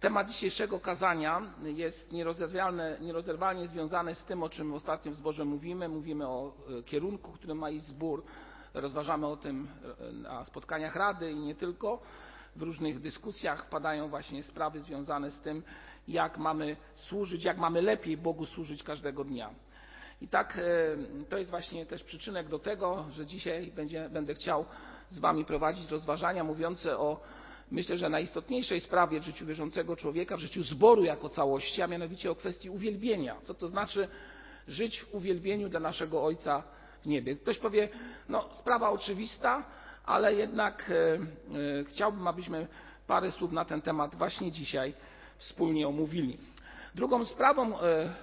Temat dzisiejszego kazania jest nierozerwalnie związany z tym, o czym ostatnio w zborze mówimy. Mówimy o e, kierunku, którym ma iść zbór. Rozważamy o tym e, na spotkaniach Rady i nie tylko. W różnych dyskusjach padają właśnie sprawy związane z tym, jak mamy służyć, jak mamy lepiej Bogu służyć każdego dnia. I tak e, to jest właśnie też przyczynek do tego, że dzisiaj będzie, będę chciał z Wami prowadzić rozważania mówiące o myślę, że najistotniejszej sprawie w życiu wierzącego człowieka, w życiu zboru jako całości, a mianowicie o kwestii uwielbienia. Co to znaczy żyć w uwielbieniu dla naszego Ojca w niebie? Ktoś powie, no sprawa oczywista, ale jednak e, e, chciałbym, abyśmy parę słów na ten temat właśnie dzisiaj wspólnie omówili. Drugą sprawą e,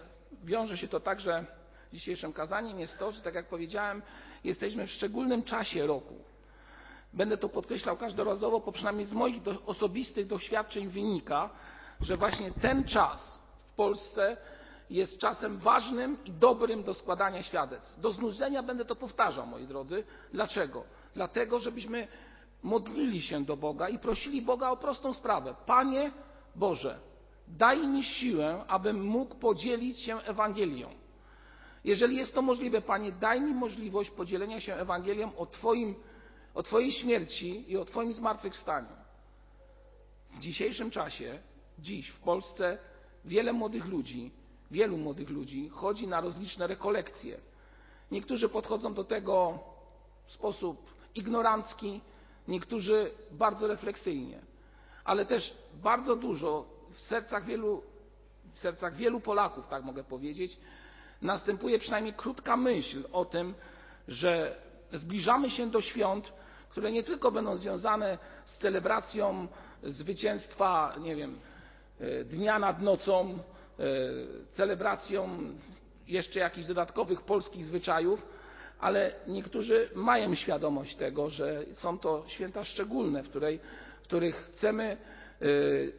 wiąże się to także z dzisiejszym kazaniem jest to, że tak jak powiedziałem, jesteśmy w szczególnym czasie roku. Będę to podkreślał każdorazowo, bo przynajmniej z moich do, osobistych doświadczeń wynika, że właśnie ten czas w Polsce jest czasem ważnym i dobrym do składania świadectw. Do znudzenia będę to powtarzał, moi drodzy. Dlaczego? Dlatego, żebyśmy modlili się do Boga i prosili Boga o prostą sprawę. Panie Boże, daj mi siłę, abym mógł podzielić się Ewangelią. Jeżeli jest to możliwe, Panie, daj mi możliwość podzielenia się Ewangelią o Twoim o Twojej śmierci i o Twoim zmartwychwstaniu. W dzisiejszym czasie, dziś w Polsce, wiele młodych ludzi, wielu młodych ludzi chodzi na rozliczne rekolekcje. Niektórzy podchodzą do tego w sposób ignorancki, niektórzy bardzo refleksyjnie, ale też bardzo dużo w sercach wielu, w sercach wielu Polaków, tak mogę powiedzieć, następuje przynajmniej krótka myśl o tym, że zbliżamy się do świąt, które nie tylko będą związane z celebracją zwycięstwa, nie wiem, e, dnia nad nocą, e, celebracją jeszcze jakichś dodatkowych polskich zwyczajów, ale niektórzy mają świadomość tego, że są to święta szczególne, w, których chcemy e,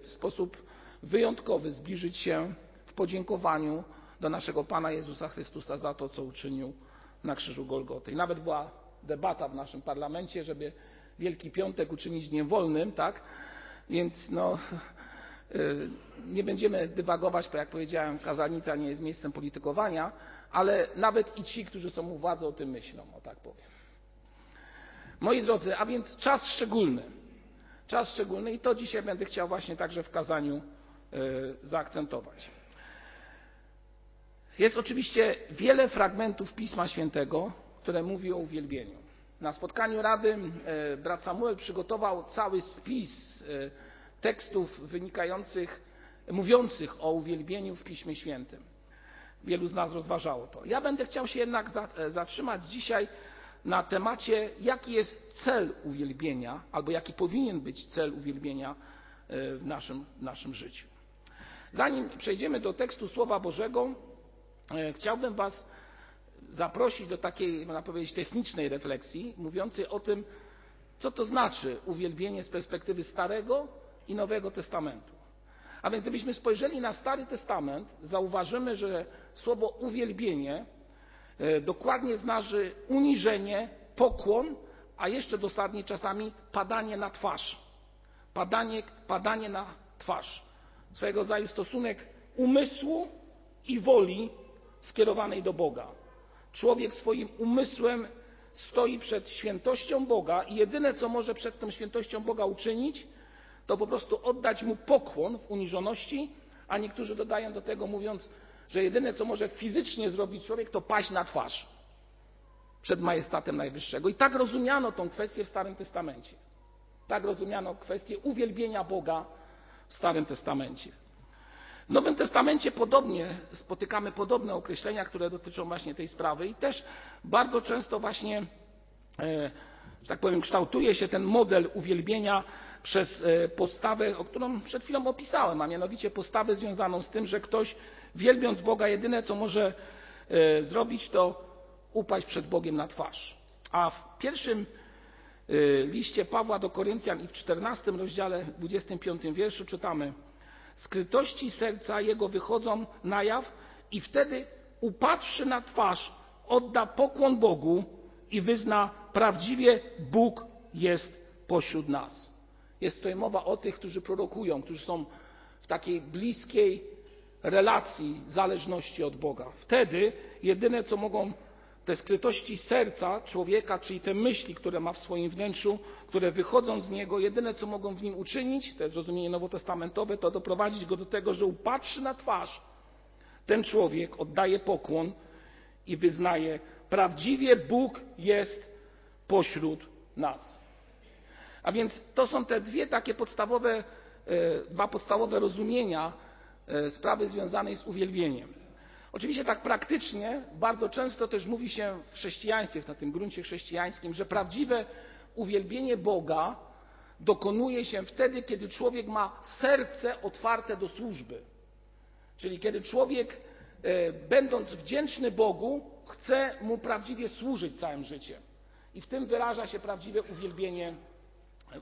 w sposób wyjątkowy zbliżyć się w podziękowaniu do naszego Pana Jezusa Chrystusa za to, co uczynił na krzyżu Golgoty. Nawet była debata w naszym parlamencie, żeby Wielki Piątek uczynić dniem wolnym, tak? Więc no, y, nie będziemy dywagować, bo jak powiedziałem, kazanica nie jest miejscem politykowania, ale nawet i ci, którzy są u władzy, o tym myślą, o tak powiem. Moi drodzy, a więc czas szczególny. Czas szczególny i to dzisiaj będę chciał właśnie także w kazaniu y, zaakcentować. Jest oczywiście wiele fragmentów Pisma Świętego, które mówi o uwielbieniu. Na spotkaniu Rady e, brat Samuel przygotował cały spis e, tekstów wynikających, mówiących o uwielbieniu w Piśmie Świętym. Wielu z nas rozważało to. Ja będę chciał się jednak e, zatrzymać dzisiaj na temacie, jaki jest cel uwielbienia, albo jaki powinien być cel uwielbienia w naszym, w naszym życiu. Zanim przejdziemy do tekstu Słowa Bożego, chciałbym Was zaprosić do takiej, można powiedzieć, technicznej refleksji, mówiącej o tym, co to znaczy uwielbienie z perspektywy Starego i Nowego Testamentu. A więc gdybyśmy spojrzeli na Stary Testament, zauważymy, że słowo uwielbienie e, dokładnie znaczy uniżenie, pokłon, a jeszcze dosadnie czasami padanie na twarz. Padanie, padanie na twarz. Swojego rodzaju stosunek umysłu i woli skierowanej do Boga. Człowiek swoim umysłem stoi przed świętością Boga i jedyne, co może przed tą świętością Boga uczynić, to po prostu oddać mu pokłon w uniżoności, a niektórzy dodają do tego, mówiąc, że jedyne, co może fizycznie zrobić człowiek, to paść na twarz przed majestatem Najwyższego. I tak rozumiano tę kwestię w Starym Testamencie. Tak rozumiano kwestię uwielbienia Boga w Starym Testamencie. W Nowym Testamencie podobnie spotykamy podobne określenia, które dotyczą właśnie tej sprawy i też bardzo często właśnie, e, że tak powiem, kształtuje się ten model uwielbienia przez e, postawę, o którą przed chwilą opisałem, a mianowicie postawę związaną z tym, że ktoś wielbiąc Boga jedyne co może e, zrobić to upaść przed Bogiem na twarz. A w pierwszym liście Pawła do Koryntian i w 14 rozdziale 25 wierszu czytamy skrytości serca jego wychodzą na jaw i wtedy upatrzy na twarz, odda pokłon Bogu i wyzna prawdziwie Bóg jest pośród nas. Jest tutaj mowa o tych, którzy prorokują, którzy są w takiej bliskiej relacji zależności od Boga. Wtedy jedyne, co mogą te skrytości serca człowieka, czyli te myśli, które ma w swoim wnętrzu, które wychodzą z niego, jedyne, co mogą w nim uczynić, to jest rozumienie nowotestamentowe, to doprowadzić go do tego, że upatrzy na twarz ten człowiek, oddaje pokłon i wyznaje, prawdziwie Bóg jest pośród nas. A więc to są te dwie takie podstawowe, e, dwa podstawowe rozumienia e, sprawy związanej z uwielbieniem. Oczywiście tak praktycznie bardzo często też mówi się w chrześcijaństwie, na tym gruncie chrześcijańskim, że prawdziwe uwielbienie Boga dokonuje się wtedy, kiedy człowiek ma serce otwarte do służby. Czyli kiedy człowiek, e, będąc wdzięczny Bogu, chce mu prawdziwie służyć całym życiem. I w tym wyraża się prawdziwe uwielbienie,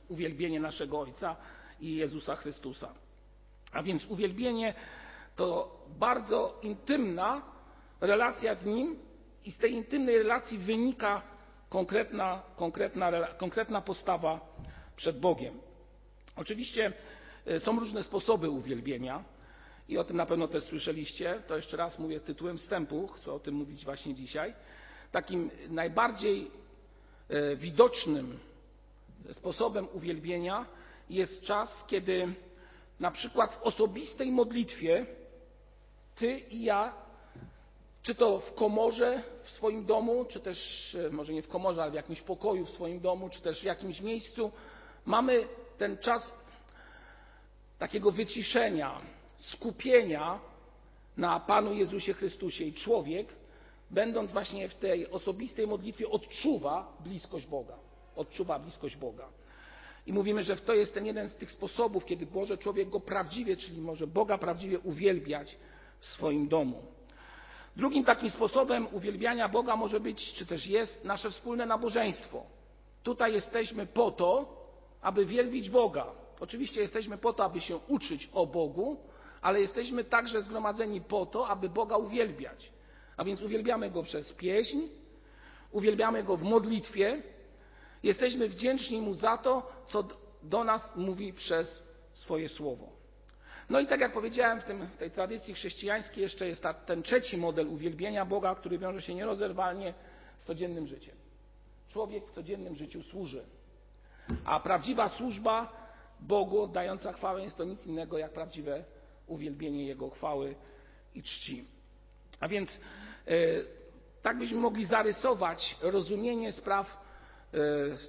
uwielbienie naszego Ojca i Jezusa Chrystusa. A więc uwielbienie to bardzo intymna relacja z Nim i z tej intymnej relacji wynika konkretna, postawa przed Bogiem. Oczywiście e, są różne sposoby uwielbienia i o tym na pewno też słyszeliście. To jeszcze raz mówię tytułem wstępu, chcę o tym mówić właśnie dzisiaj. Takim najbardziej e, widocznym sposobem uwielbienia jest czas, kiedy na przykład w osobistej modlitwie ty i ja, czy to w komorze w swoim domu, czy też e, może nie w komorze, ale w jakimś pokoju w swoim domu, czy też w jakimś miejscu, mamy ten czas takiego wyciszenia, skupienia na Panu Jezusie Chrystusie i człowiek, będąc właśnie w tej osobistej modlitwie, odczuwa bliskość Boga. Odczuwa bliskość Boga. I mówimy, że to jest ten jeden z tych sposobów, kiedy może człowiek go prawdziwie, czyli może Boga prawdziwie uwielbiać w swoim domu. Drugim takim sposobem uwielbiania Boga może być, czy też jest nasze wspólne nabożeństwo. Tutaj jesteśmy po to, aby wielbić Boga. Oczywiście jesteśmy po to, aby się uczyć o Bogu, ale jesteśmy także zgromadzeni po to, aby Boga uwielbiać. A więc uwielbiamy Go przez pieśń, uwielbiamy Go w modlitwie, jesteśmy wdzięczni Mu za to, co do nas mówi przez swoje słowo. No i tak jak powiedziałem, w, tym, w tej tradycji chrześcijańskiej jeszcze jest ta, ten trzeci model uwielbienia Boga, który wiąże się nierozerwalnie z codziennym życiem. Człowiek w codziennym życiu służy. A prawdziwa służba Bogu oddająca chwałę jest to nic innego jak prawdziwe uwielbienie Jego chwały i czci. A więc e, tak byśmy mogli zarysować rozumienie spraw, e,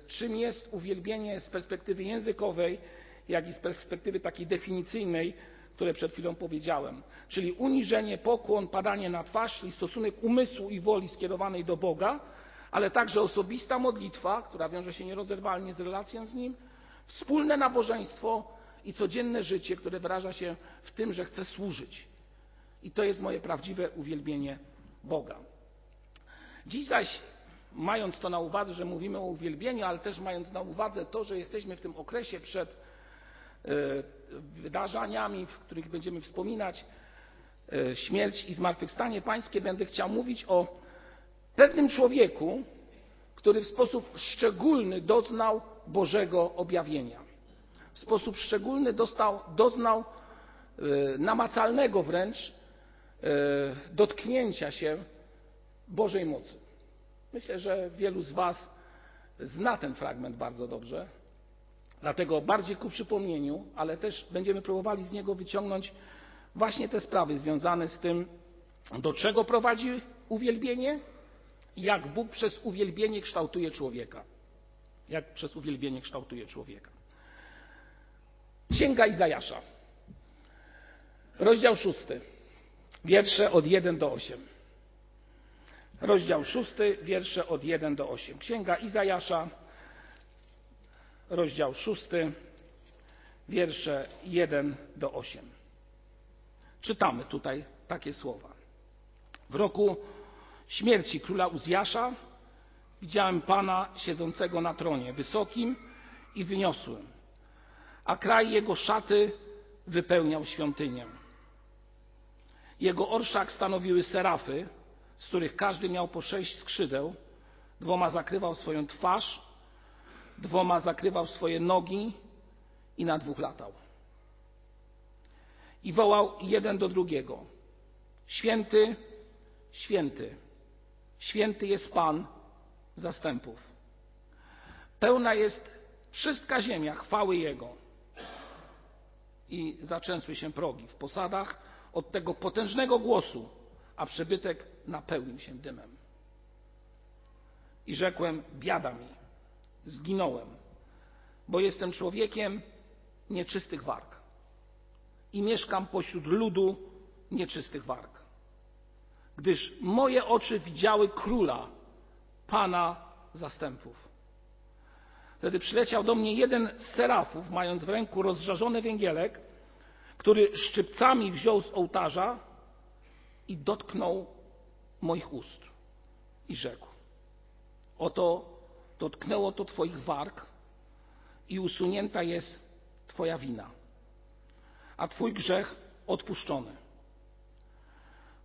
czym jest uwielbienie z perspektywy językowej, jak i z perspektywy takiej definicyjnej, które przed chwilą powiedziałem. Czyli uniżenie, pokłon, padanie na twarz, czyli stosunek umysłu i woli skierowanej do Boga, ale także osobista modlitwa, która wiąże się nierozerwalnie z relacją z Nim, wspólne nabożeństwo i codzienne życie, które wyraża się w tym, że chcę służyć. I to jest moje prawdziwe uwielbienie Boga. Dziś zaś, mając to na uwadze, że mówimy o uwielbieniu, ale też mając na uwadze to, że jesteśmy w tym okresie przed wydarzeniami, w których będziemy wspominać e, śmierć i zmartwychwstanie Pańskie, będę chciał mówić o pewnym człowieku, który w sposób szczególny doznał Bożego objawienia. W sposób szczególny dostał, doznał e, namacalnego wręcz e, dotknięcia się Bożej mocy. Myślę, że wielu z Was zna ten fragment bardzo dobrze. Dlatego bardziej ku przypomnieniu, ale też będziemy próbowali z niego wyciągnąć właśnie te sprawy związane z tym, do czego prowadzi uwielbienie i jak Bóg przez uwielbienie kształtuje człowieka. Jak przez uwielbienie kształtuje człowieka. Księga Izajasza, rozdział szósty, wiersze od 1 do 8. Rozdział szósty, wiersze od 1 do 8. Księga Izajasza, rozdział szósty, wiersze 1 do 8. Czytamy tutaj takie słowa. W roku śmierci króla Uzjasza widziałem Pana siedzącego na tronie, wysokim i wyniosłym, a kraj jego szaty wypełniał świątynię. Jego orszak stanowiły serafy, z których każdy miał po sześć skrzydeł, dwoma zakrywał swoją twarz, dwoma zakrywał swoje nogi i na dwóch latał. i wołał jeden do drugiego: Święty, święty, święty jest Pan zastępów. Pełna jest wszystka ziemia chwały Jego. I zaczęsły się progi w posadach od tego potężnego głosu, a przybytek napełnił się dymem. I rzekłem: Biada mi, zginąłem, bo jestem człowiekiem nieczystych warg i mieszkam pośród ludu nieczystych warg. Gdyż moje oczy widziały króla, pana zastępów. Wtedy przyleciał do mnie jeden z serafów, mając w ręku rozżarzony węgielek, który szczypcami wziął z ołtarza i dotknął moich ust i rzekł: Oto dotknęło to Twoich warg i usunięta jest Twoja wina, a Twój grzech odpuszczony.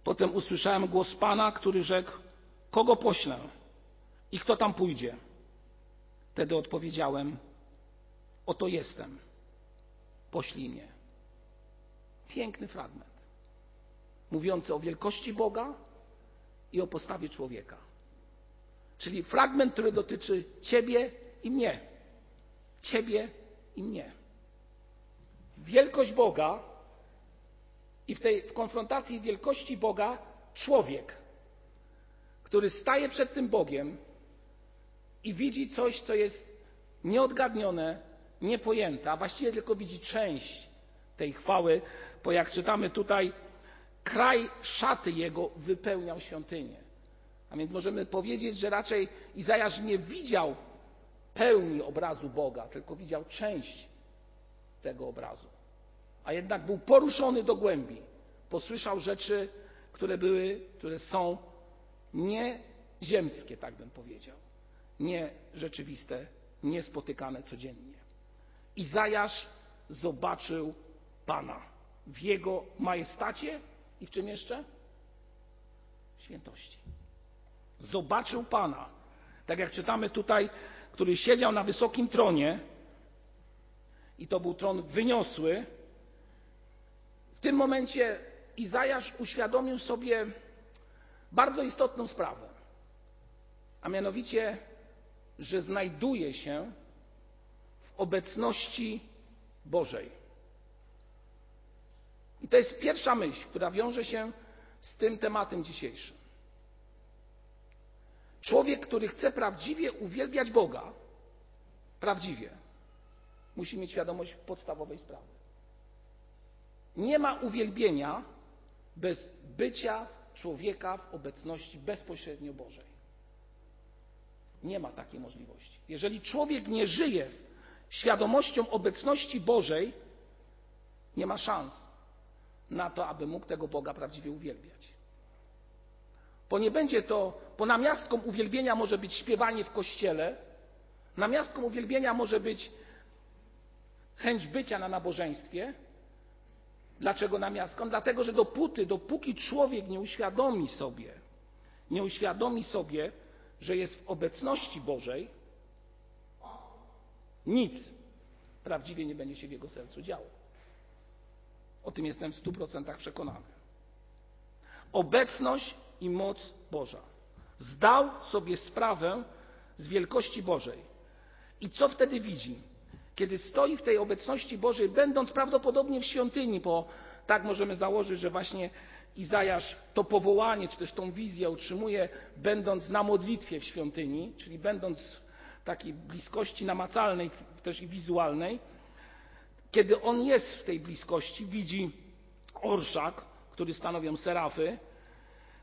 Potem usłyszałem głos Pana, który rzekł: Kogo poślę i kto tam pójdzie? Wtedy odpowiedziałem: Oto jestem, poślij mnie. Piękny fragment, mówiący o wielkości Boga i o postawie człowieka. Czyli fragment, który dotyczy Ciebie i mnie. Ciebie i mnie. Wielkość Boga i w tej w konfrontacji wielkości Boga człowiek, który staje przed tym Bogiem i widzi coś, co jest nieodgadnione, niepojęte, a właściwie tylko widzi część tej chwały, bo jak czytamy tutaj, kraj szaty jego wypełniał świątynię. A więc możemy powiedzieć, że raczej Izajasz nie widział pełni obrazu Boga, tylko widział część tego obrazu. A jednak był poruszony do głębi. Posłyszał rzeczy, które były, które są nieziemskie, tak bym powiedział. Nie rzeczywiste, niespotykane codziennie. Izajasz zobaczył Pana w Jego majestacie i w czym jeszcze? W świętości. Zobaczył Pana, tak jak czytamy tutaj, który siedział na wysokim tronie i to był tron wyniosły. W tym momencie Izajasz uświadomił sobie bardzo istotną sprawę, a mianowicie, że znajduje się w obecności Bożej. I to jest pierwsza myśl, która wiąże się z tym tematem dzisiejszym. Człowiek, który chce prawdziwie uwielbiać Boga, prawdziwie, musi mieć świadomość podstawowej sprawy. Nie ma uwielbienia bez bycia człowieka w obecności bezpośrednio Bożej. Nie ma takiej możliwości. Jeżeli człowiek nie żyje świadomością obecności Bożej, nie ma szans na to, aby mógł tego Boga prawdziwie uwielbiać. Bo nie będzie to, bo namiastką uwielbienia może być śpiewanie w kościele, namiastką uwielbienia może być chęć bycia na nabożeństwie. Dlaczego namiastką? Dlatego, że dopóty, dopóki człowiek nie uświadomi sobie, nie uświadomi sobie, że jest w obecności Bożej, nic prawdziwie nie będzie się w jego sercu działo. O tym jestem w stu procentach przekonany. Obecność i moc Boża. Zdał sobie sprawę z wielkości Bożej. I co wtedy widzi? Kiedy stoi w tej obecności Bożej, będąc prawdopodobnie w świątyni, bo tak możemy założyć, że właśnie Izajasz to powołanie, czy też tą wizję utrzymuje, będąc na modlitwie w świątyni, czyli będąc w takiej bliskości namacalnej, też i wizualnej. Kiedy on jest w tej bliskości, widzi orszak, który stanowią serafy,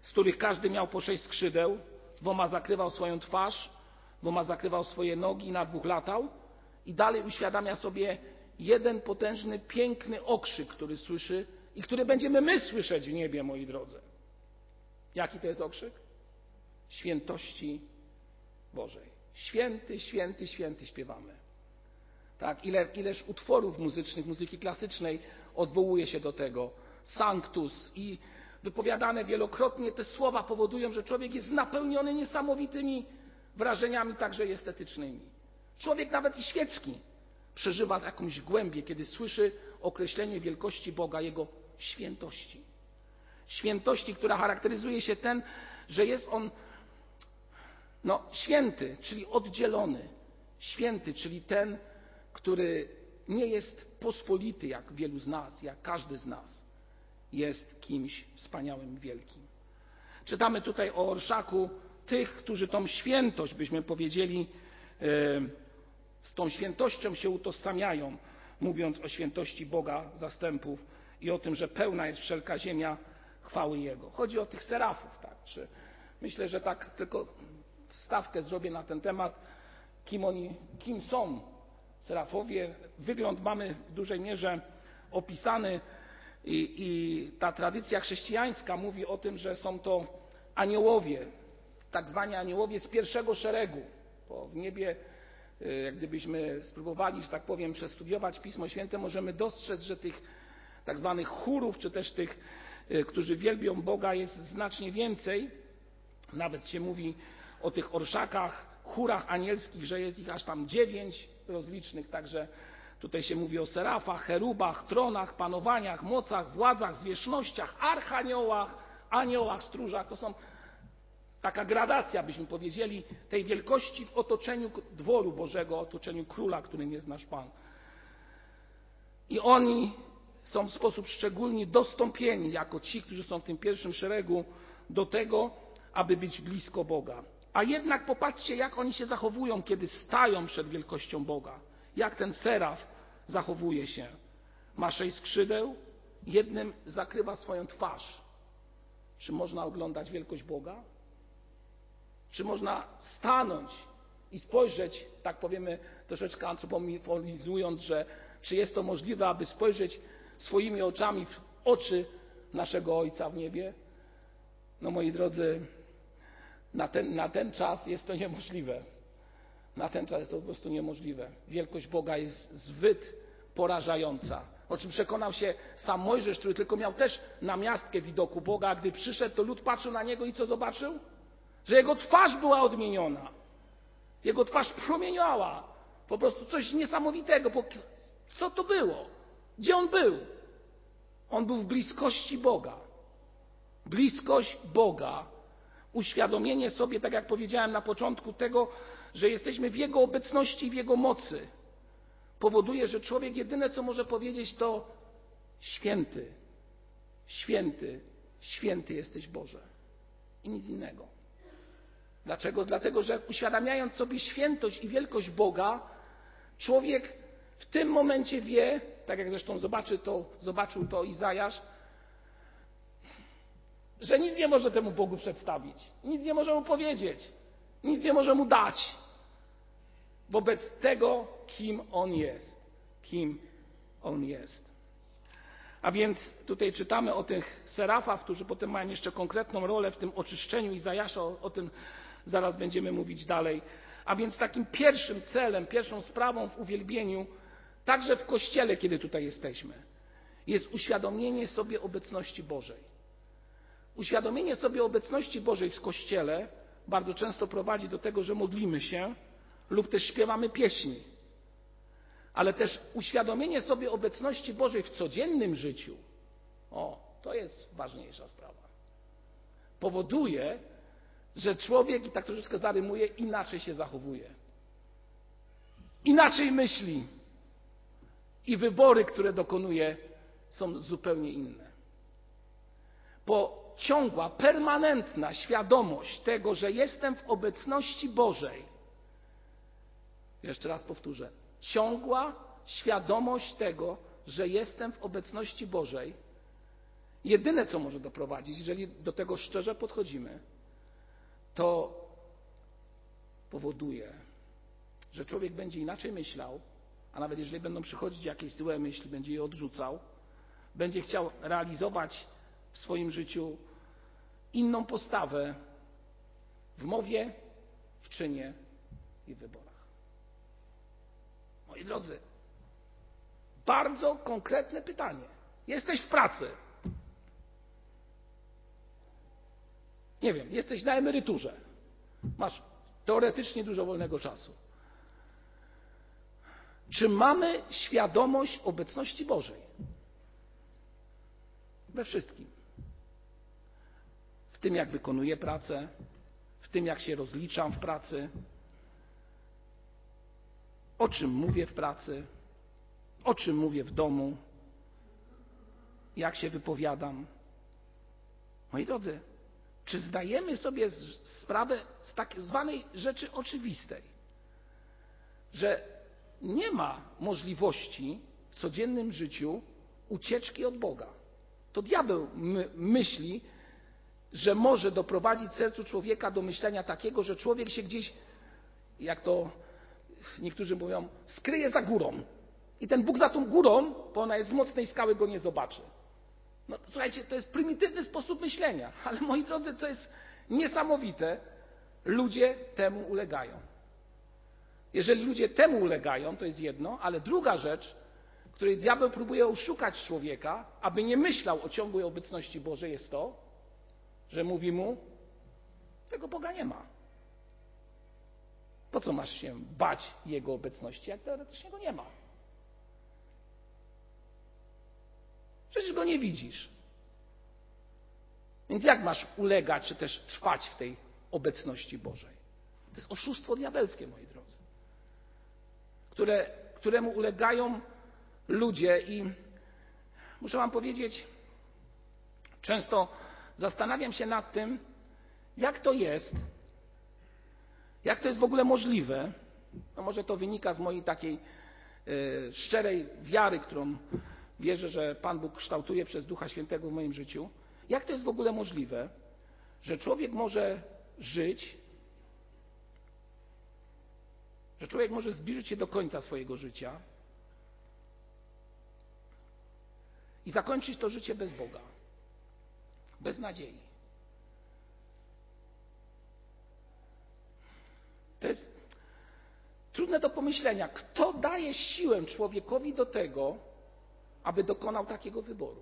z których każdy miał po sześć skrzydeł, dwoma zakrywał swoją twarz, dwoma zakrywał swoje nogi, na dwóch latał i dalej uświadamia sobie jeden potężny, piękny okrzyk, który słyszy i który będziemy my słyszeć w niebie, moi drodzy. Jaki to jest okrzyk? Świętości Bożej. Święty, święty, święty śpiewamy. Tak, ile, ileż utworów muzycznych, muzyki klasycznej odwołuje się do tego. Sanctus i wypowiadane wielokrotnie te słowa powodują, że człowiek jest napełniony niesamowitymi wrażeniami, także estetycznymi. Człowiek nawet i świecki przeżywa jakąś głębię, kiedy słyszy określenie wielkości Boga, Jego świętości. Świętości, która charakteryzuje się ten, że jest on no, święty, czyli oddzielony. Święty, czyli ten, który nie jest pospolity jak wielu z nas, jak każdy z nas. Jest kimś wspaniałym wielkim. Czytamy tutaj o orszaku tych, którzy tą świętość, byśmy powiedzieli, z tą świętością się utożsamiają, mówiąc o świętości Boga zastępów i o tym, że pełna jest wszelka ziemia chwały Jego. Chodzi o tych serafów, tak? Czy myślę, że tak tylko wstawkę zrobię na ten temat, kim oni, kim są serafowie. Wygląd mamy w dużej mierze opisany i, i ta tradycja chrześcijańska mówi o tym, że są to aniołowie, tak zwani aniołowie z pierwszego szeregu, bo w niebie y, jak gdybyśmy spróbowali, że tak powiem, przestudiować Pismo Święte, możemy dostrzec, że tych tak zwanych chórów, czy też tych, y, którzy wielbią Boga, jest znacznie więcej. Nawet się mówi o tych orszakach, chórach anielskich, że jest ich aż tam dziewięć rozlicznych, także tutaj się mówi o serafach, cherubach, tronach, panowaniach, mocach, władzach, zwierzchnościach, archaniołach, aniołach, stróżach. To są taka gradacja, byśmy powiedzieli, tej wielkości w otoczeniu dworu Bożego, otoczeniu króla, którym jest nasz Pan. I oni są w sposób szczególny dostąpieni, jako ci, którzy są w tym pierwszym szeregu, do tego, aby być blisko Boga. A jednak popatrzcie, jak oni się zachowują, kiedy stają przed wielkością Boga. Jak ten seraf zachowuje się. Ma sześć skrzydeł, jednym zakrywa swoją twarz. Czy można oglądać wielkość Boga? Czy można stanąć i spojrzeć, tak powiemy troszeczkę antropomorfizując, że czy jest to możliwe, aby spojrzeć swoimi oczami w oczy naszego Ojca w niebie? No moi drodzy, na ten, na ten czas jest to niemożliwe. Na ten czas jest to po prostu niemożliwe. Wielkość Boga jest zbyt porażająca. O czym przekonał się sam Mojżesz, który tylko miał też namiastkę widoku Boga, a gdy przyszedł, to lud patrzył na niego i co zobaczył? Że jego twarz była odmieniona. Jego twarz promieniała. Po prostu coś niesamowitego. Co to było? Gdzie on był? On był w bliskości Boga. Bliskość Boga uświadomienie sobie, tak jak powiedziałem na początku, tego, że jesteśmy w Jego obecności i w Jego mocy, powoduje, że człowiek jedyne, co może powiedzieć, to święty, święty, święty jesteś Boże. I nic innego. Dlaczego? Dlatego, że uświadamiając sobie świętość i wielkość Boga, człowiek w tym momencie wie, tak jak zresztą zobaczy to, zobaczył to Izajasz, że nic nie może temu Bogu przedstawić, nic nie może mu powiedzieć, nic nie może mu dać wobec tego, kim on jest. Kim on jest. A więc tutaj czytamy o tych serafach, którzy potem mają jeszcze konkretną rolę w tym oczyszczeniu Izajasza, o, o tym zaraz będziemy mówić dalej. A więc takim pierwszym celem, pierwszą sprawą w uwielbieniu, także w kościele, kiedy tutaj jesteśmy, jest uświadomienie sobie obecności Bożej. Uświadomienie sobie obecności Bożej w Kościele bardzo często prowadzi do tego, że modlimy się lub też śpiewamy pieśni. Ale też uświadomienie sobie obecności Bożej w codziennym życiu, o, to jest ważniejsza sprawa. Powoduje, że człowiek, i tak troszeczkę zarymuje, inaczej się zachowuje. Inaczej myśli. I wybory, które dokonuje, są zupełnie inne. Bo ciągła, permanentna świadomość tego, że jestem w obecności Bożej. Jeszcze raz powtórzę. Ciągła świadomość tego, że jestem w obecności Bożej. Jedyne, co może doprowadzić, jeżeli do tego szczerze podchodzimy, to powoduje, że człowiek będzie inaczej myślał, a nawet jeżeli będą przychodzić jakieś złe myśli, będzie je odrzucał, będzie chciał realizować w swoim życiu inną postawę w mowie, w czynie i w wyborach. Moi drodzy, bardzo konkretne pytanie. Jesteś w pracy. Nie wiem, jesteś na emeryturze. Masz teoretycznie dużo wolnego czasu. Czy mamy świadomość obecności Bożej? We wszystkim. W tym, jak wykonuję pracę, w tym, jak się rozliczam w pracy, o czym mówię w pracy, o czym mówię w domu, jak się wypowiadam. Moi drodzy, czy zdajemy sobie sprawę z tak zwanej rzeczy oczywistej, że nie ma możliwości w codziennym życiu ucieczki od Boga? To diabeł my, myśli, że może doprowadzić sercu człowieka do myślenia takiego, że człowiek się gdzieś, jak to niektórzy mówią, skryje za górą. I ten Bóg za tą górą, bo ona jest z mocnej skały, go nie zobaczy. No słuchajcie, to jest prymitywny sposób myślenia, ale moi drodzy, co jest niesamowite, ludzie temu ulegają. Jeżeli ludzie temu ulegają, to jest jedno, ale druga rzecz, której diabeł próbuje oszukać człowieka, aby nie myślał o ciągłej obecności Bożej, jest to, że mówi mu, tego Boga nie ma. Po co masz się bać Jego obecności, jak teoretycznie Go nie ma? Przecież Go nie widzisz. Więc jak masz ulegać, czy też trwać w tej obecności Bożej? To jest oszustwo diabelskie, moi drodzy, które, któremu ulegają ludzie i muszę Wam powiedzieć, często zastanawiam się nad tym, jak to jest, jak to jest w ogóle możliwe. No może to wynika z mojej takiej y, szczerej wiary, którą wierzę, że Pan Bóg kształtuje przez Ducha Świętego w moim życiu. Jak to jest w ogóle możliwe, że człowiek może żyć, że człowiek może zbliżyć się do końca swojego życia i zakończyć to życie bez Boga, bez nadziei. To jest trudne do pomyślenia. Kto daje siłę człowiekowi do tego, aby dokonał takiego wyboru?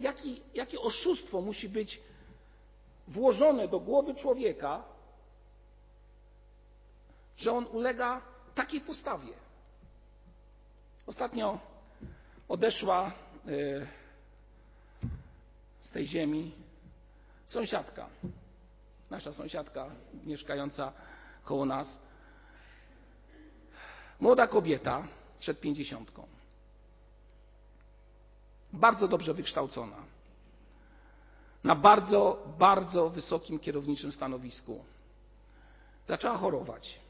Jaki, jakie oszustwo musi być włożone do głowy człowieka, że on ulega takiej postawie? Ostatnio odeszła y, z tej ziemi sąsiadka, nasza sąsiadka mieszkająca koło nas. Młoda kobieta przed pięćdziesiątką bardzo dobrze wykształcona, na bardzo, bardzo wysokim kierowniczym stanowisku. Zaczęła chorować.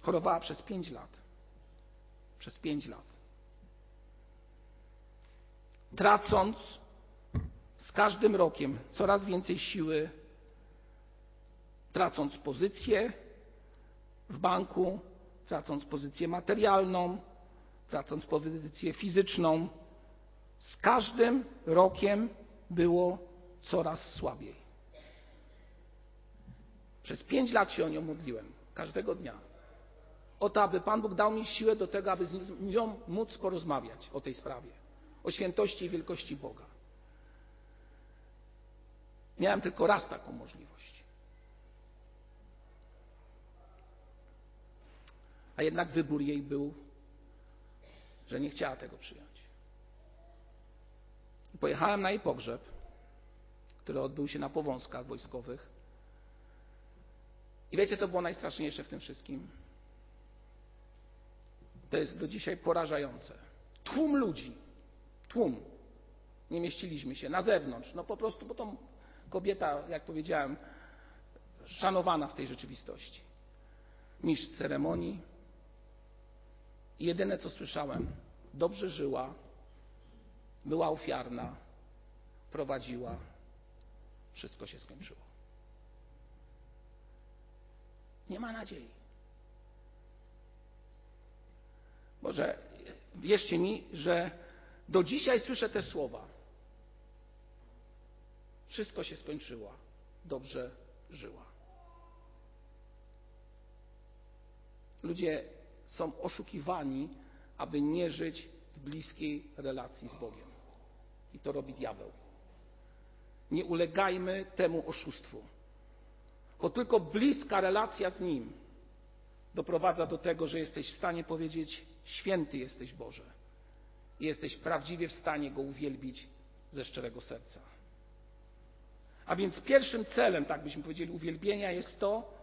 Chorowała przez pięć lat. Przez pięć lat. Tracąc z każdym rokiem coraz więcej siły, tracąc pozycję w banku, tracąc pozycję materialną, tracąc pozycję fizyczną, z każdym rokiem było coraz słabiej. Przez pięć lat się o nią modliłem, każdego dnia. O to, aby Pan Bóg dał mi siłę do tego, aby z nią móc porozmawiać o tej sprawie, o świętości i wielkości Boga. Miałem tylko raz taką możliwość. A jednak wybór jej był, że nie chciała tego przyjąć. Pojechałem na jej pogrzeb, który odbył się na powązkach wojskowych. I wiecie, co było najstraszniejsze w tym wszystkim? To jest do dzisiaj porażające. Tłum ludzi, tłum. Nie mieściliśmy się na zewnątrz. No po prostu, bo to kobieta, jak powiedziałem, szanowana w tej rzeczywistości. Mistrz ceremonii. I jedyne, co słyszałem, dobrze żyła, była ofiarna, prowadziła, wszystko się skończyło. Nie ma nadziei. Może wierzcie mi, że do dzisiaj słyszę te słowa. Wszystko się skończyło. Dobrze żyła. Ludzie są oszukiwani, aby nie żyć w bliskiej relacji z Bogiem. I to robi diabeł. Nie ulegajmy temu oszustwu, bo tylko bliska relacja z Nim doprowadza do tego, że jesteś w stanie powiedzieć: Święty jesteś Boże. I jesteś prawdziwie w stanie Go uwielbić ze szczerego serca. A więc pierwszym celem, tak byśmy powiedzieli, uwielbienia jest to,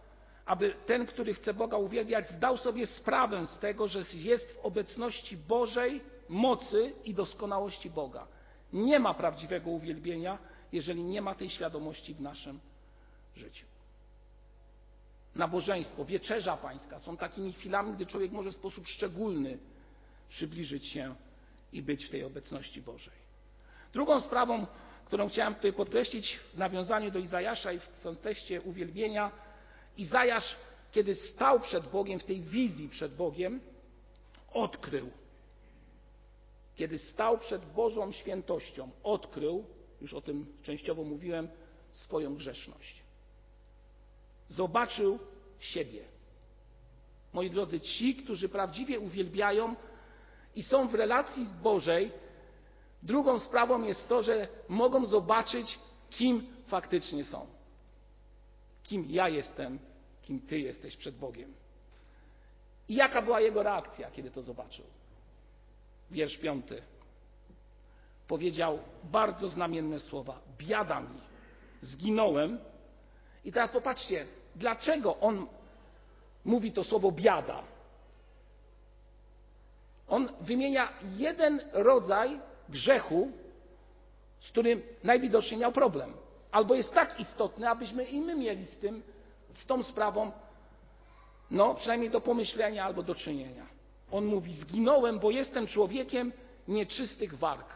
aby ten, który chce Boga uwielbiać, zdał sobie sprawę z tego, że jest w obecności Bożej mocy i doskonałości Boga. Nie ma prawdziwego uwielbienia, jeżeli nie ma tej świadomości w naszym życiu. Nabożeństwo, wieczerza pańska są takimi chwilami, gdy człowiek może w sposób szczególny przybliżyć się i być w tej obecności Bożej. Drugą sprawą, którą chciałem tutaj podkreślić w nawiązaniu do Izajasza i w kontekście uwielbienia, Izajasz, kiedy stał przed Bogiem, w tej wizji przed Bogiem, odkrył, kiedy stał przed Bożą świętością, odkrył, już o tym częściowo mówiłem, swoją grzeszność. Zobaczył siebie. Moi drodzy, ci, którzy prawdziwie uwielbiają i są w relacji z Bożej, drugą sprawą jest to, że mogą zobaczyć, kim faktycznie są. Kim ja jestem, kim Ty jesteś przed Bogiem. I jaka była jego reakcja, kiedy to zobaczył? Wiersz piąty. Powiedział bardzo znamienne słowa: Biada mi, zginąłem. I teraz popatrzcie, dlaczego on mówi to słowo biada. On wymienia jeden rodzaj grzechu, z którym najwidoczniej miał problem. Albo jest tak istotny, abyśmy i my mieli z tym, z tą sprawą, no przynajmniej do pomyślenia albo do czynienia. On mówi: Zginąłem, bo jestem człowiekiem nieczystych warg.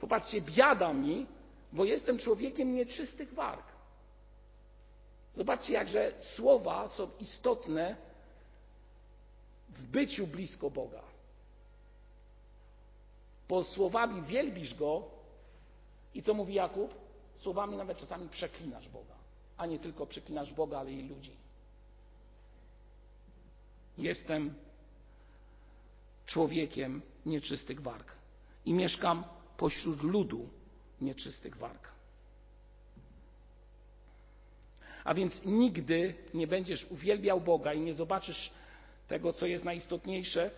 Popatrzcie, biada mi, bo jestem człowiekiem nieczystych warg. Zobaczcie, jakże słowa są istotne w byciu blisko Boga. Bo słowami wielbisz Go i co mówi Jakub? Słowami nawet czasami przeklinasz Boga, a nie tylko przeklinasz Boga, ale i ludzi. Jestem człowiekiem nieczystych warg i mieszkam pośród ludu nieczystych warg. A więc nigdy nie będziesz uwielbiał Boga i nie zobaczysz tego, co jest najistotniejsze,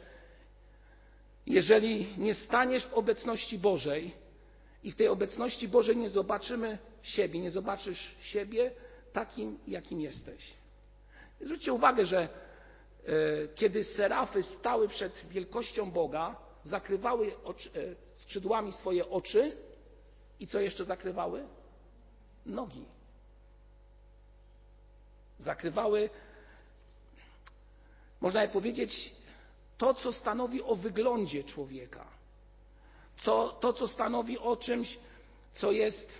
jeżeli nie staniesz w obecności Bożej i w tej obecności Bożej nie zobaczymy siebie, nie zobaczysz siebie takim, jakim jesteś. Zwróćcie uwagę, że e, kiedy serafy stały przed wielkością Boga, zakrywały oczy, e, skrzydłami swoje oczy i co jeszcze zakrywały? Nogi. Zakrywały, można by powiedzieć, to, co stanowi o wyglądzie człowieka. To, to, co stanowi o czymś, co jest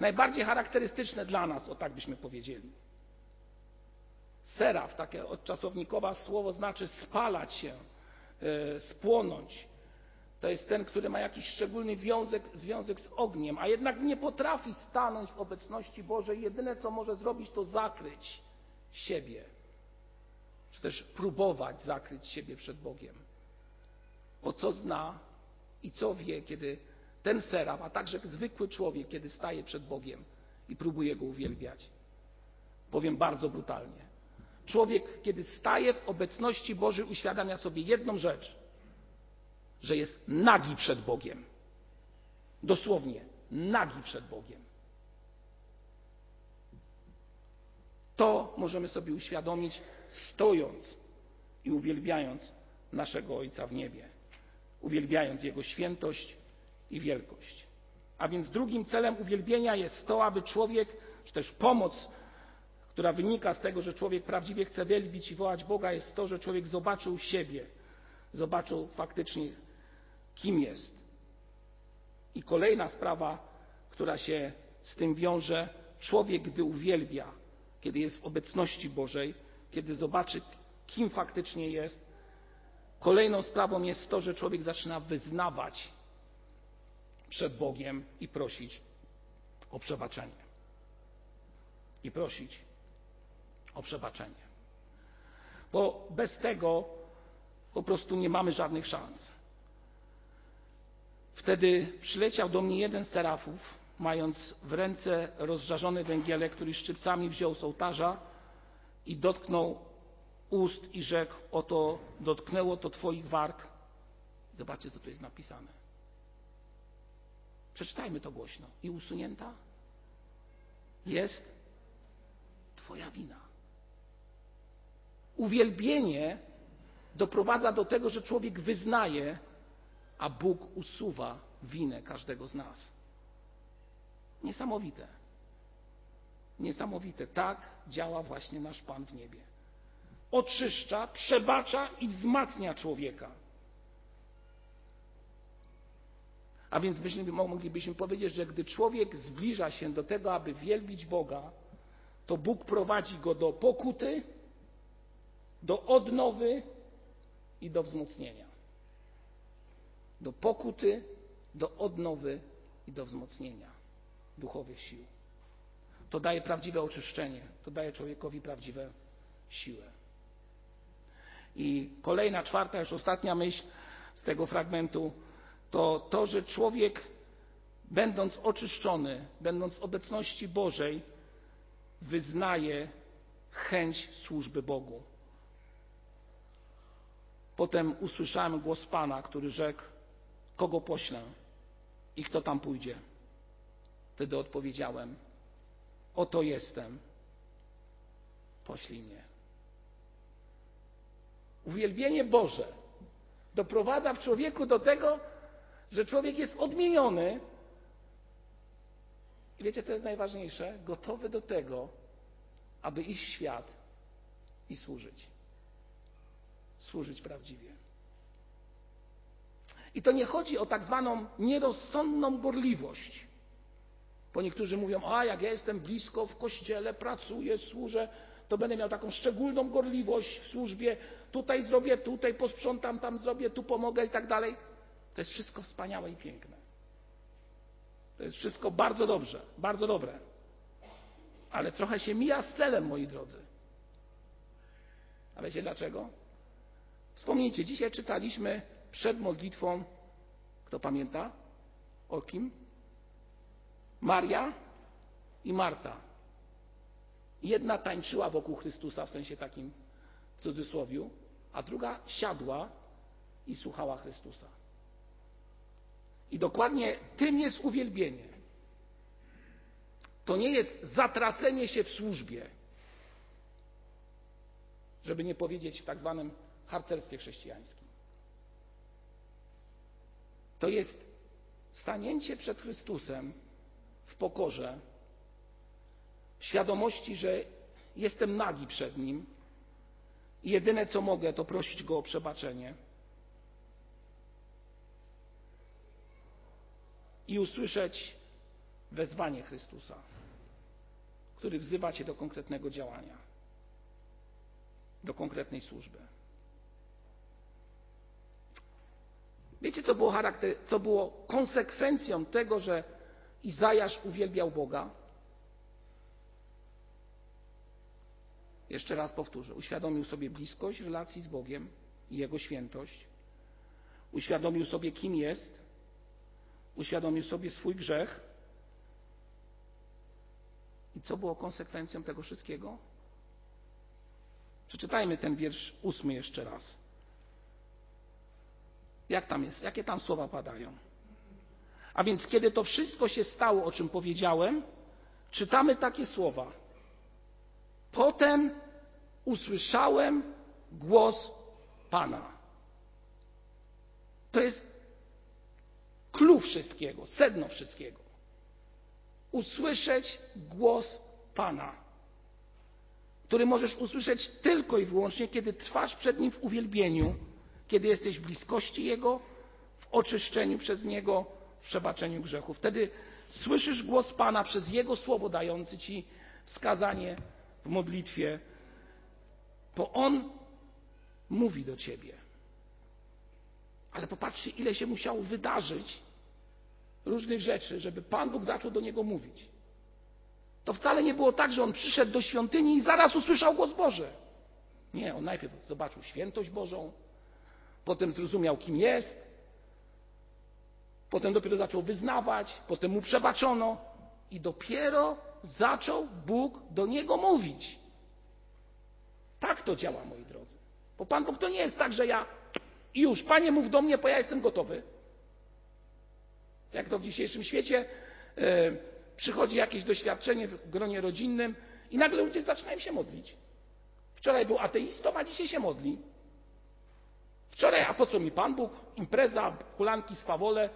najbardziej charakterystyczne dla nas, o tak byśmy powiedzieli. Seraf, takie odczasownikowe słowo znaczy spalać się, yy, spłonąć. To jest ten, który ma jakiś szczególny wiązek, związek z ogniem, a jednak nie potrafi stanąć w obecności Bożej. Jedyne, co może zrobić, to zakryć siebie, czy też próbować zakryć siebie przed Bogiem. Bo co zna i co wie, kiedy ten seraf, a także zwykły człowiek, kiedy staje przed Bogiem i próbuje go uwielbiać. Powiem bardzo brutalnie. Człowiek, kiedy staje w obecności Bożej, uświadamia sobie jedną rzecz, że jest nagi przed Bogiem. Dosłownie, nagi przed Bogiem. To możemy sobie uświadomić, stojąc i uwielbiając naszego Ojca w niebie, uwielbiając Jego świętość i wielkość. A więc drugim celem uwielbienia jest to, aby człowiek, czy też pomoc, która wynika z tego, że człowiek prawdziwie chce wielbić i wołać Boga, jest to, że człowiek zobaczył siebie, zobaczył faktycznie, kim jest. I kolejna sprawa, która się z tym wiąże, człowiek, gdy uwielbia, kiedy jest w obecności Bożej, kiedy zobaczy, kim faktycznie jest, kolejną sprawą jest to, że człowiek zaczyna wyznawać przed Bogiem i prosić o przebaczenie. I prosić o przebaczenie. Bo bez tego po prostu nie mamy żadnych szans. Wtedy przyleciał do mnie jeden z serafów, mając w ręce rozżarzony węgielek, który szczypcami wziął z ołtarza i dotknął ust i rzekł: Oto dotknęło to Twoich warg. Zobaczcie, co tu jest napisane Przeczytajmy to głośno. I usunięta jest Twoja wina. Uwielbienie doprowadza do tego, że człowiek wyznaje, a Bóg usuwa winę każdego z nas. Niesamowite. Niesamowite. Tak działa właśnie nasz Pan w niebie. Oczyszcza, przebacza i wzmacnia człowieka. A więc byśmy, moglibyśmy powiedzieć, że gdy człowiek zbliża się do tego, aby wielbić Boga, to Bóg prowadzi go do pokuty, do odnowy i do wzmocnienia. Do pokuty, do odnowy i do wzmocnienia duchowych sił. To daje prawdziwe oczyszczenie, to daje człowiekowi prawdziwe siłę. I kolejna, czwarta, już ostatnia myśl z tego fragmentu to to, że człowiek, będąc oczyszczony, będąc w obecności Bożej, wyznaje chęć służby Bogu. Potem usłyszałem głos Pana, który rzekł: Kogo poślę i kto tam pójdzie? Wtedy odpowiedziałem: Oto jestem, poślij mnie. Uwielbienie Boże doprowadza w człowieku do tego, że człowiek jest odmieniony. I wiecie, co jest najważniejsze? Gotowy do tego, aby iść w świat i służyć. Służyć prawdziwie. I to nie chodzi o tak zwaną nierozsądną gorliwość. Bo niektórzy mówią, a jak ja jestem blisko w kościele, pracuję, służę, to będę miał taką szczególną gorliwość w służbie, tutaj zrobię, tutaj posprzątam, tam zrobię, tu pomogę i tak dalej. To jest wszystko wspaniałe i piękne. To jest wszystko bardzo dobrze, bardzo dobre. Ale trochę się mija z celem, moi drodzy. A wiecie dlaczego? Wspomnijcie, dzisiaj czytaliśmy przed modlitwą, kto pamięta? O kim? Maria i Marta. Jedna tańczyła wokół Chrystusa w sensie takim w cudzysłowiu, a druga siadła i słuchała Chrystusa. I dokładnie tym jest uwielbienie. To nie jest zatracenie się w służbie, żeby nie powiedzieć w tak zwanym harcerstwie chrześcijańskim. To jest stanięcie przed Chrystusem w pokorze, świadomości, że jestem nagi przed Nim i jedyne co mogę, to prosić Go o przebaczenie. i usłyszeć wezwanie Chrystusa, który wzywa Cię do konkretnego działania, do konkretnej służby. Wiecie, co było, charakter, co było konsekwencją tego, że Izajasz uwielbiał Boga? Jeszcze raz powtórzę. Uświadomił sobie bliskość relacji z Bogiem i Jego świętość. Uświadomił sobie, kim jest uświadomił sobie swój grzech. I co było konsekwencją tego wszystkiego? Przeczytajmy ten wiersz ósmy jeszcze raz. Jak tam jest? Jakie tam słowa padają? A więc, kiedy to wszystko się stało, o czym powiedziałem, czytamy takie słowa. Potem usłyszałem głos Pana. To jest clue wszystkiego, sedno wszystkiego. Usłyszeć głos Pana, który możesz usłyszeć tylko i wyłącznie, kiedy trwasz przed Nim w uwielbieniu, kiedy jesteś w bliskości Jego, w oczyszczeniu przez Niego, w przebaczeniu grzechów. Wtedy słyszysz głos Pana przez Jego słowo dający Ci wskazanie w modlitwie, bo On mówi do Ciebie. Ale popatrzcie, ile się musiało wydarzyć różnych rzeczy, żeby Pan Bóg zaczął do niego mówić. To wcale nie było tak, że on przyszedł do świątyni i zaraz usłyszał głos Boży. Nie, on najpierw zobaczył świętość Bożą, potem zrozumiał, kim jest, potem dopiero zaczął wyznawać, potem mu przebaczono i dopiero zaczął Bóg do niego mówić. Tak to działa, moi drodzy. Bo Pan Bóg to nie jest tak, że ja już, Panie, mów do mnie, bo ja jestem gotowy. Jak to w dzisiejszym świecie e, przychodzi jakieś doświadczenie w gronie rodzinnym i nagle ludzie zaczynają się modlić. Wczoraj był ateistą, a dzisiaj się modli. Wczoraj, a po co mi Pan Bóg? Impreza, hulanki, swawole,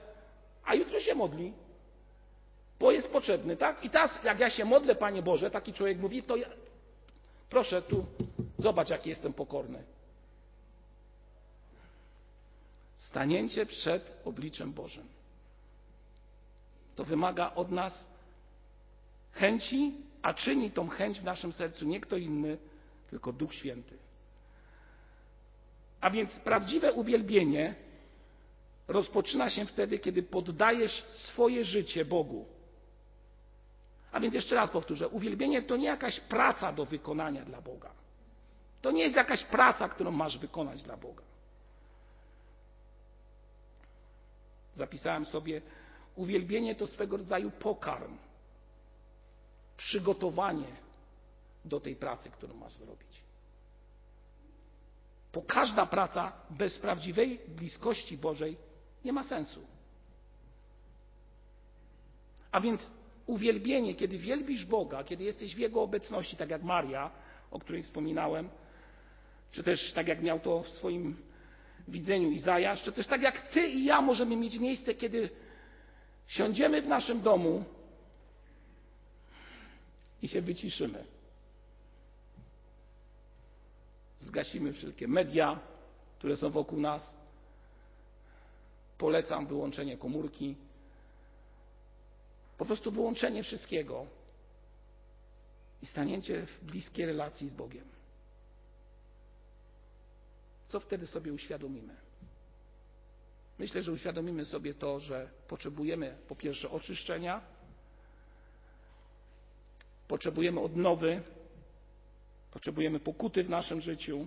a jutro się modli, bo jest potrzebny, tak? I teraz, jak ja się modlę, Panie Boże, taki człowiek mówi, to ja, proszę tu, zobacz, jaki jestem pokorny. Stanięcie przed obliczem Bożym. To wymaga od nas chęci, a czyni tą chęć w naszym sercu nie kto inny, tylko Duch Święty. A więc prawdziwe uwielbienie rozpoczyna się wtedy, kiedy poddajesz swoje życie Bogu. A więc jeszcze raz powtórzę, uwielbienie to nie jakaś praca do wykonania dla Boga. To nie jest jakaś praca, którą masz wykonać dla Boga. Zapisałem sobie, uwielbienie to swego rodzaju pokarm, przygotowanie do tej pracy, którą masz zrobić. Bo każda praca bez prawdziwej bliskości Bożej nie ma sensu. A więc uwielbienie, kiedy wielbisz Boga, kiedy jesteś w Jego obecności, tak jak Maria, o której wspominałem, czy też tak jak miał to w swoim widzeniu Izajasz, czy też tak jak Ty i ja możemy mieć miejsce, kiedy siądziemy w naszym domu i się wyciszymy. Zgasimy wszelkie media, które są wokół nas. Polecam wyłączenie komórki. Po prostu wyłączenie wszystkiego i stanięcie w bliskiej relacji z Bogiem. Co wtedy sobie uświadomimy? Myślę, że uświadomimy sobie to, że potrzebujemy po pierwsze oczyszczenia, potrzebujemy odnowy, potrzebujemy pokuty w naszym życiu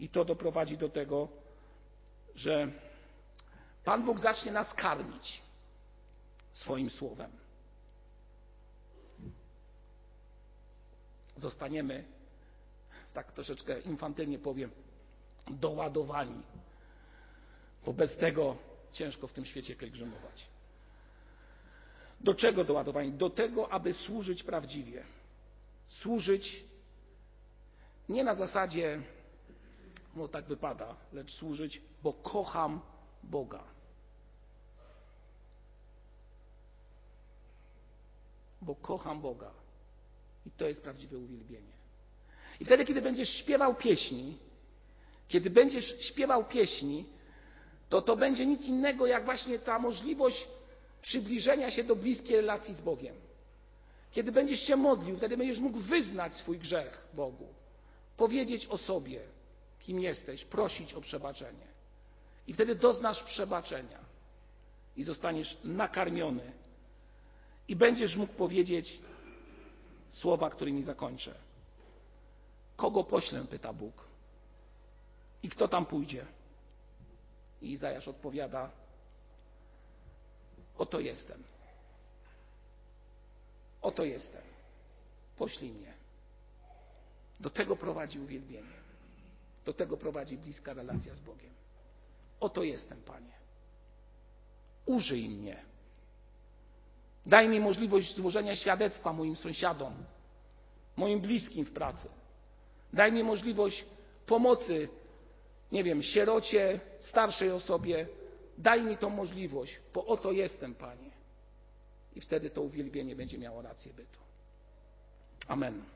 i to doprowadzi do tego, że Pan Bóg zacznie nas karmić swoim słowem. Zostaniemy, tak troszeczkę infantylnie powiem, doładowani, bo bez tego ciężko w tym świecie pielgrzymować. Do czego doładowani? Do tego, aby służyć prawdziwie. Służyć nie na zasadzie, no tak wypada, lecz służyć, bo kocham Boga. Bo kocham Boga. I to jest prawdziwe uwielbienie. I wtedy, kiedy będziesz śpiewał pieśni, kiedy będziesz śpiewał pieśni, to to będzie nic innego jak właśnie ta możliwość przybliżenia się do bliskiej relacji z Bogiem. Kiedy będziesz się modlił, wtedy będziesz mógł wyznać swój grzech Bogu, powiedzieć o sobie, kim jesteś, prosić o przebaczenie. I wtedy doznasz przebaczenia i zostaniesz nakarmiony. I będziesz mógł powiedzieć słowa, którymi zakończę. Kogo poślę? pyta Bóg. I kto tam pójdzie? I Izajasz odpowiada: Oto jestem. Oto jestem. Poślij mnie. Do tego prowadzi uwielbienie. Do tego prowadzi bliska relacja z Bogiem. Oto jestem, Panie. Użyj mnie. Daj mi możliwość złożenia świadectwa moim sąsiadom, moim bliskim w pracy. Daj mi możliwość pomocy, nie wiem, sierocie, starszej osobie. Daj mi tą możliwość, bo oto jestem, Panie. I wtedy to uwielbienie będzie miało rację bytu. Amen.